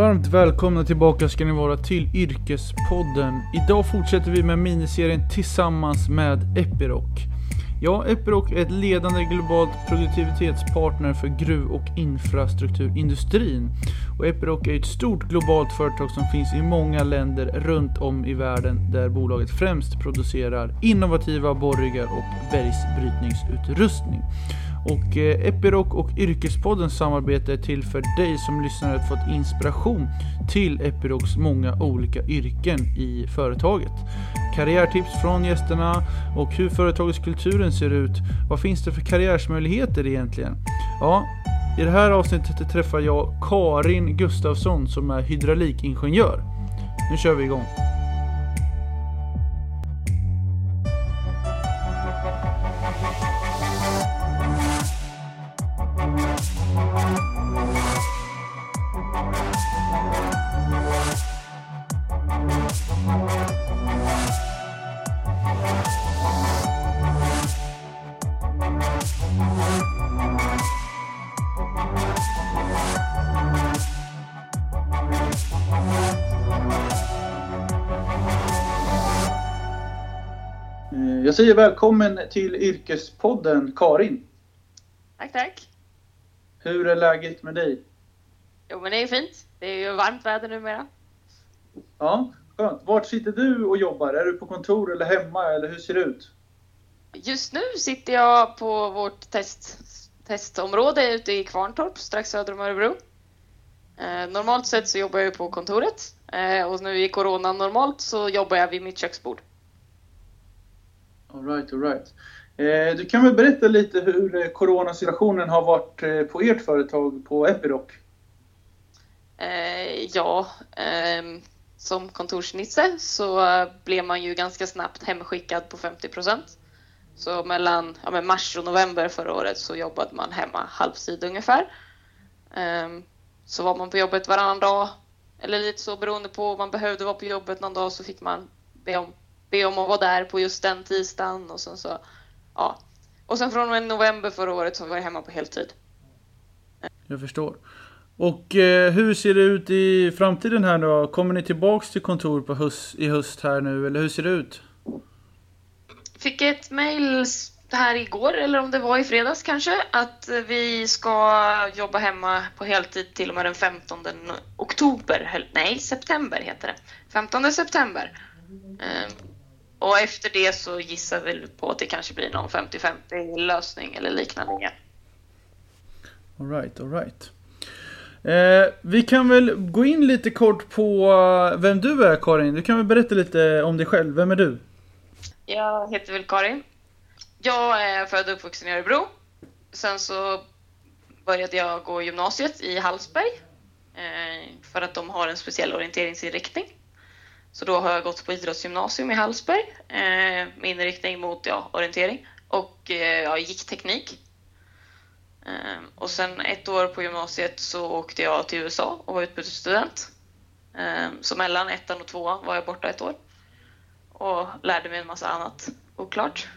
Varmt välkomna tillbaka ska ni vara till Yrkespodden. Idag fortsätter vi med miniserien tillsammans med Epiroc. Ja, Epiroc är ett ledande globalt produktivitetspartner för gruv och infrastrukturindustrin. Och Epiroc är ett stort globalt företag som finns i många länder runt om i världen där bolaget främst producerar innovativa borriggar och bergsbrytningsutrustning. Och eh, Epiroc och Yrkespoddens samarbete är till för dig som lyssnar att få inspiration till Epirocs många olika yrken i företaget. Karriärtips från gästerna och hur företagskulturen ser ut. Vad finns det för karriärsmöjligheter egentligen? Ja, i det här avsnittet träffar jag Karin Gustafsson som är hydraulikingenjör. Nu kör vi igång. Jag säger välkommen till Yrkespodden Karin. Tack, tack. Hur är läget med dig? Jo, men det är fint. Det är ju varmt väder numera. Ja, skönt. Vart sitter du och jobbar? Är du på kontor eller hemma eller hur ser det ut? Just nu sitter jag på vårt test, testområde ute i Kvarntorp strax söder om Örebro. Eh, normalt sett så jobbar jag på kontoret eh, och nu i corona normalt så jobbar jag vid mitt köksbord. All right, all right. Eh, du kan väl berätta lite hur eh, coronasituationen har varit eh, på ert företag på Epiroc? Eh, ja, eh, som kontorsnisse så blev man ju ganska snabbt hemskickad på 50 procent. Så mellan ja, mars och november förra året så jobbade man hemma halvtid ungefär. Ehm, så var man på jobbet varannan dag eller lite så beroende på om man behövde vara på jobbet någon dag så fick man be om be om att vara där på just den tisdagen och sen så, ja. Och sen från och med november förra året så var jag hemma på heltid. Jag förstår. Och eh, hur ser det ut i framtiden här då? Kommer ni tillbaks till kontor på höst, i höst här nu eller hur ser det ut? Fick ett mail här igår, eller om det var i fredags kanske, att vi ska jobba hemma på heltid till och med den 15 oktober. Nej, september heter det. 15 september. Ehm, och efter det så gissar vi på att det kanske blir någon 50-50 lösning eller liknande. Alright, alright. Eh, vi kan väl gå in lite kort på eh, vem du är Karin. Du kan väl berätta lite om dig själv. Vem är du? Jag heter väl Karin. Jag är född och uppvuxen i Örebro. Sen så började jag gå gymnasiet i Hallsberg. Eh, för att de har en speciell orienteringsinriktning. Så då har jag gått på idrottsgymnasium i Hallsberg eh, med inriktning mot ja, orientering och eh, jag gick teknik. Eh, och sen ett år på gymnasiet så åkte jag till USA och var utbytesstudent. Eh, så mellan ettan och tvåan var jag borta ett år och lärde mig en massa annat oklart.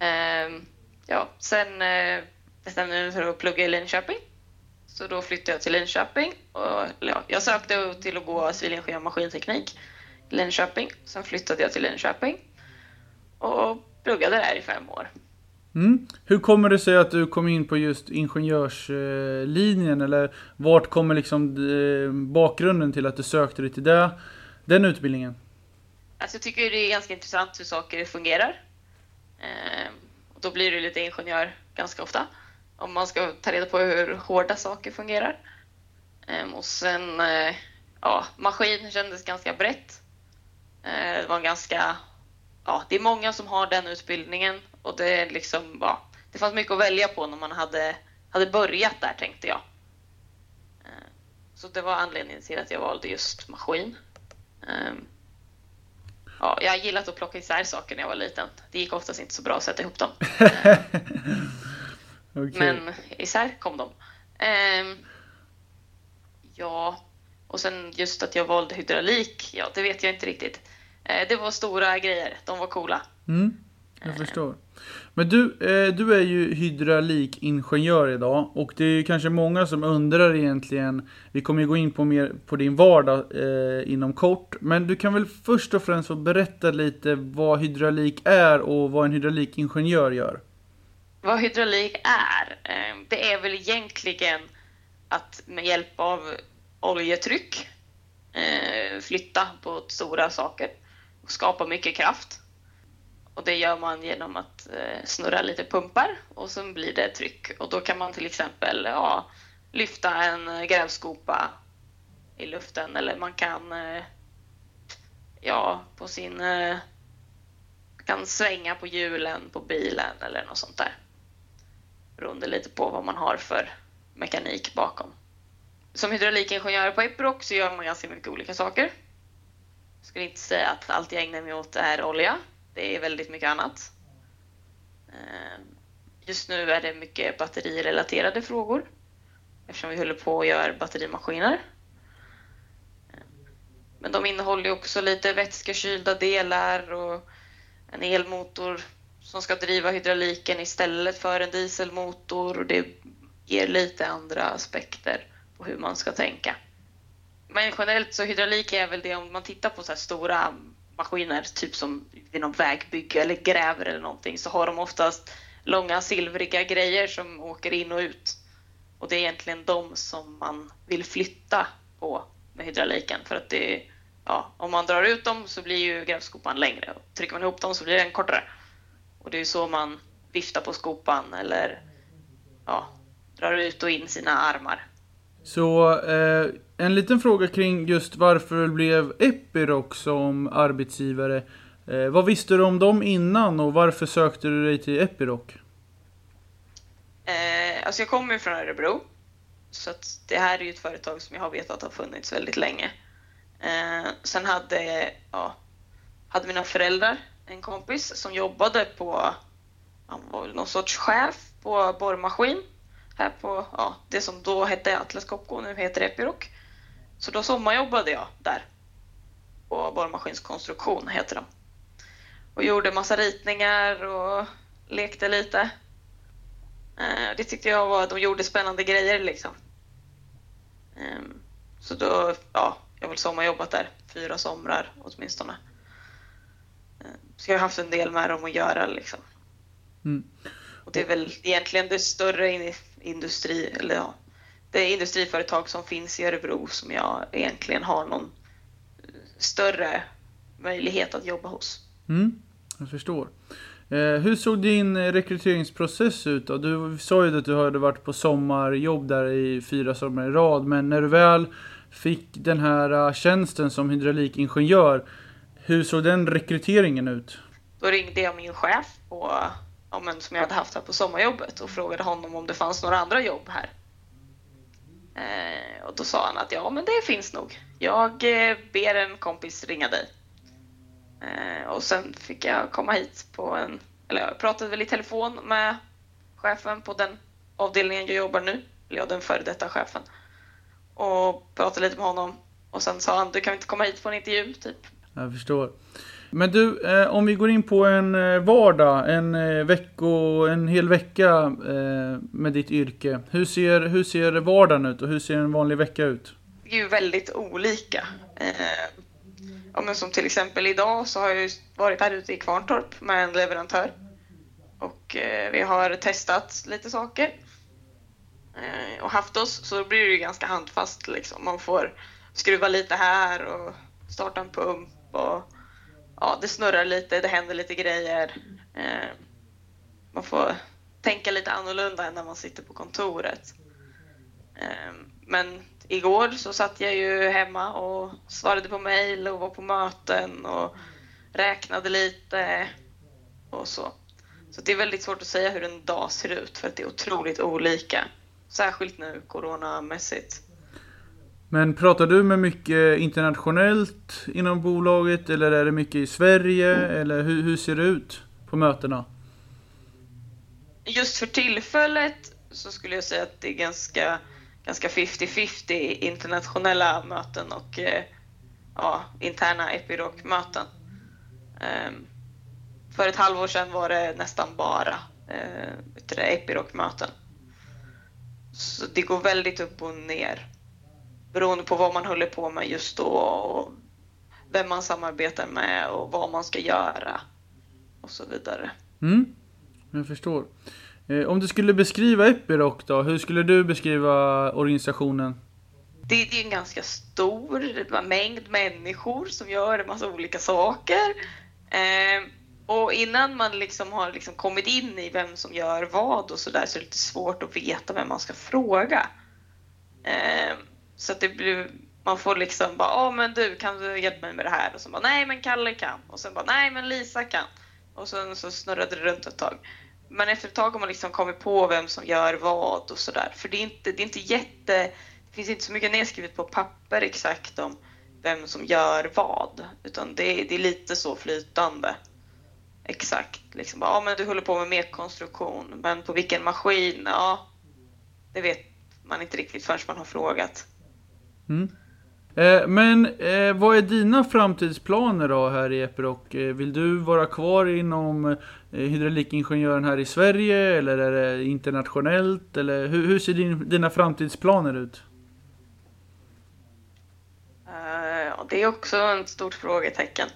Eh, ja, sen eh, bestämde jag mig för att plugga i Linköping så då flyttade jag till Linköping. Och, ja, jag sökte till att gå civilingenjör maskinteknik i Linköping. Sen flyttade jag till Linköping och pluggade där i fem år. Mm. Hur kommer det sig att du kom in på just ingenjörslinjen? Eller vart kommer liksom eh, bakgrunden till att du sökte dig till det, den utbildningen? Alltså jag tycker det är ganska intressant hur saker fungerar. Eh, och då blir du lite ingenjör ganska ofta om man ska ta reda på hur hårda saker fungerar. Ehm, och sen, eh, ja, maskin kändes ganska brett. Eh, det var ganska, ja, det är många som har den utbildningen och det är liksom, ja, det fanns mycket att välja på när man hade, hade börjat där tänkte jag. Ehm, så det var anledningen till att jag valde just maskin. Ehm, ja, jag har gillat att plocka isär saker när jag var liten. Det gick oftast inte så bra att sätta ihop dem. Okay. Men isär kom de. Eh, ja, och sen just att jag valde hydraulik, ja det vet jag inte riktigt. Eh, det var stora grejer, de var coola. Mm, jag eh. förstår. Men du, eh, du är ju hydraulikingenjör idag och det är ju kanske många som undrar egentligen, vi kommer ju gå in på mer på din vardag eh, inom kort, men du kan väl först och främst få berätta lite vad hydraulik är och vad en hydraulikingenjör gör? Vad hydraulik är? Ehm, det är väl egentligen att med hjälp av oljetryck eh, flytta på stora saker och skapa mycket kraft. Och det gör man genom att eh, snurra lite pumpar och sen blir det tryck. Och då kan man till exempel ja, lyfta en grävskopa i luften eller man kan eh, ja, på sin kan svänga på hjulen på bilen eller något sånt där. Beroende lite på vad man har för mekanik bakom. Som hydraulikingenjör på Epiroc så gör man ganska mycket olika saker. Jag skulle inte säga att allt jag ägnar mig åt är olja. Det är väldigt mycket annat. Ehm, just nu är det mycket batterirelaterade frågor eftersom vi håller på och gör batterimaskiner. Ehm, men de innehåller också lite vätskekylda delar och en elmotor som ska driva hydrauliken istället för en dieselmotor och det ger lite andra aspekter på hur man ska tänka. Men generellt så hydraulik är väl det om man tittar på så här stora maskiner, typ som vid någon vägbygge eller gräver eller någonting, så har de oftast långa silvriga grejer som åker in och ut. Och det är egentligen de som man vill flytta på med hydrauliken för att det ja, om man drar ut dem så blir ju grävskopan längre och trycker man ihop dem så blir den kortare. Och det är så man viftar på skopan eller ja, drar ut och in sina armar. Så eh, en liten fråga kring just varför du blev Epiroc som arbetsgivare. Eh, vad visste du om dem innan och varför sökte du dig till Epiroc? Eh, alltså jag kommer ju från Örebro. Så det här är ju ett företag som jag har vetat har funnits väldigt länge. Eh, sen hade, ja, hade mina föräldrar en kompis som jobbade på, han var väl någon sorts chef på borrmaskin här på ja, det som då hette Atlas Copco, nu heter Epiroc. Så då sommarjobbade jag där. På borrmaskinskonstruktion heter de. Och gjorde massa ritningar och lekte lite. Eh, det tyckte jag var, de gjorde spännande grejer liksom. Ehm, så då, ja, jag har väl sommarjobbat där fyra somrar åtminstone. Mm så jag har haft en del med dem att göra liksom. Mm. Och det är väl egentligen det större industri, eller ja, det industriföretag som finns i Örebro som jag egentligen har någon större möjlighet att jobba hos. Mm, jag förstår. Eh, hur såg din rekryteringsprocess ut då? Du sa ju att du hade varit på sommarjobb där i fyra somrar i rad, men när du väl fick den här uh, tjänsten som hydraulikingenjör, hur såg den rekryteringen ut? Då ringde jag min chef och, ja, men, som jag hade haft här på sommarjobbet och frågade honom om det fanns några andra jobb här. Eh, och då sa han att ja, men det finns nog. Jag eh, ber en kompis ringa dig. Eh, och sen fick jag komma hit på en, eller jag pratade väl i telefon med chefen på den avdelningen jag jobbar nu, eller ja, den före detta chefen. Och pratade lite med honom och sen sa han, du kan inte komma hit på en intervju, typ. Jag förstår. Men du, eh, om vi går in på en eh, vardag, en eh, vecko, en hel vecka eh, med ditt yrke. Hur ser, hur ser vardagen ut och hur ser en vanlig vecka ut? Det är ju väldigt olika. Eh, ja, men som till exempel idag så har jag varit här ute i Kvarntorp med en leverantör. Och eh, vi har testat lite saker eh, och haft oss, så då blir det ju ganska handfast. Liksom. Man får skruva lite här och starta en pump och ja, det snurrar lite, det händer lite grejer. Eh, man får tänka lite annorlunda än när man sitter på kontoret. Eh, men igår så satt jag ju hemma och svarade på mejl och var på möten och räknade lite och så. Så det är väldigt svårt att säga hur en dag ser ut för att det är otroligt olika. Särskilt nu coronamässigt. Men pratar du med mycket internationellt inom bolaget eller är det mycket i Sverige? Eller hur, hur ser det ut på mötena? Just för tillfället så skulle jag säga att det är ganska, ganska 50-50 internationella möten och eh, ja, interna Epiroc-möten. Ehm, för ett halvår sedan var det nästan bara eh, Epiroc-möten. Så det går väldigt upp och ner beroende på vad man håller på med just då och vem man samarbetar med och vad man ska göra och så vidare. Mm, jag förstår. Eh, om du skulle beskriva Epiroc då, hur skulle du beskriva organisationen? Det, är en ganska stor mängd människor som gör en massa olika saker. Eh, och innan man liksom har liksom kommit in i vem som gör vad och sådär så är det lite svårt att veta vem man ska fråga. Så att det blir, man får liksom bara, ja men du kan du hjälpa mig med det här? Och så bara, nej men Kalle kan. Och sen bara, nej men Lisa kan. Och sen så snurrade det runt ett tag. Men efter ett tag har man liksom kommit på vem som gör vad och sådär. För det är inte, det är inte jätte, det finns inte så mycket nedskrivet på papper exakt om vem som gör vad. Utan det, det är lite så flytande. Exakt. Liksom bara, ja men du håller på med mekkonstruktion, men på vilken maskin? Ja, det vet man inte riktigt förrän man har frågat. Mm. Eh, men eh, vad är dina framtidsplaner då här i Epiroc? Eh, vill du vara kvar inom eh, hydraulikingenjören här i Sverige eller är det internationellt? Eller hur, hur ser din, dina framtidsplaner ut? Uh, det är också ett stort frågetecken.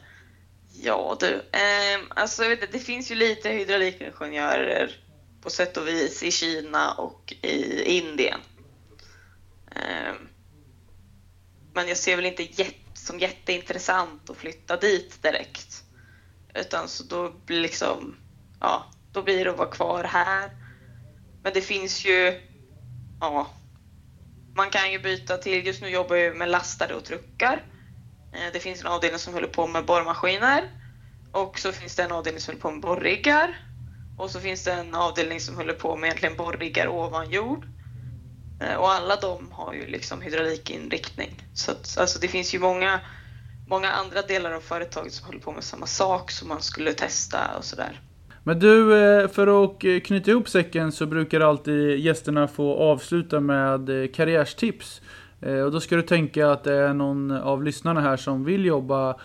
Ja du, eh, alltså jag vet inte, det finns ju lite hydraulikingenjörer på sätt och vis i Kina och i Indien. Eh, men jag ser väl inte jätte, som jätteintressant att flytta dit direkt. Utan så då blir liksom, ja, då blir det att vara kvar här. Men det finns ju, ja, man kan ju byta till, just nu jobbar jag med lastare och truckar. Eh, det finns en avdelning som håller på med borrmaskiner och så finns det en avdelning som håller på med borriggar och så finns det en avdelning som håller på med egentligen borriggar ovan jord. Eh, och alla de har ju liksom hydraulikinriktning. Så att, alltså det finns ju många, många andra delar av företaget som håller på med samma sak som man skulle testa och sådär. Men du, eh, för att eh, knyta ihop säcken så brukar alltid gästerna få avsluta med karriärstips. Och då ska du tänka att det är någon av lyssnarna här som vill jobba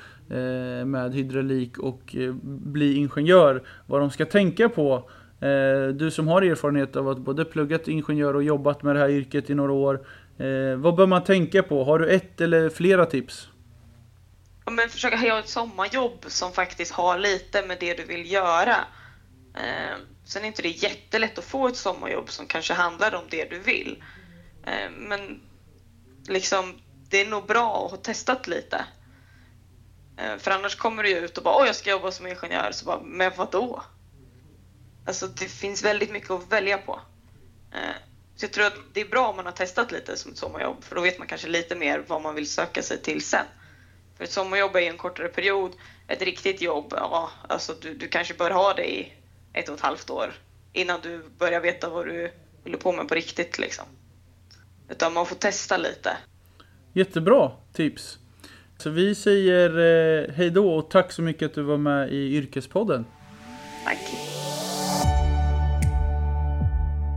med hydraulik och bli ingenjör. Vad de ska tänka på. Eh, du som har erfarenhet av att både pluggat ingenjör och jobbat med det här yrket i några år. Eh, vad bör man tänka på? Har du ett eller flera tips? Ja, men försöka ha ett sommarjobb som faktiskt har lite med det du vill göra. Eh, sen är inte det jättelätt att få ett sommarjobb som kanske handlar om det du vill. Men liksom, det är nog bra att ha testat lite. För annars kommer du ju ut och bara, åh jag ska jobba som ingenjör, så bara, men vadå?” Alltså det finns väldigt mycket att välja på. Eh, så jag tror att det är bra om man har testat lite som ett sommarjobb, för då vet man kanske lite mer vad man vill söka sig till sen. För ett sommarjobb är ju en kortare period. Ett riktigt jobb, ja, alltså du, du kanske bör ha det i ett och ett halvt år innan du börjar veta vad du håller på med på riktigt liksom. Utan man får testa lite. Jättebra tips. Så vi säger eh, hej då och tack så mycket att du var med i Yrkespodden. Tack.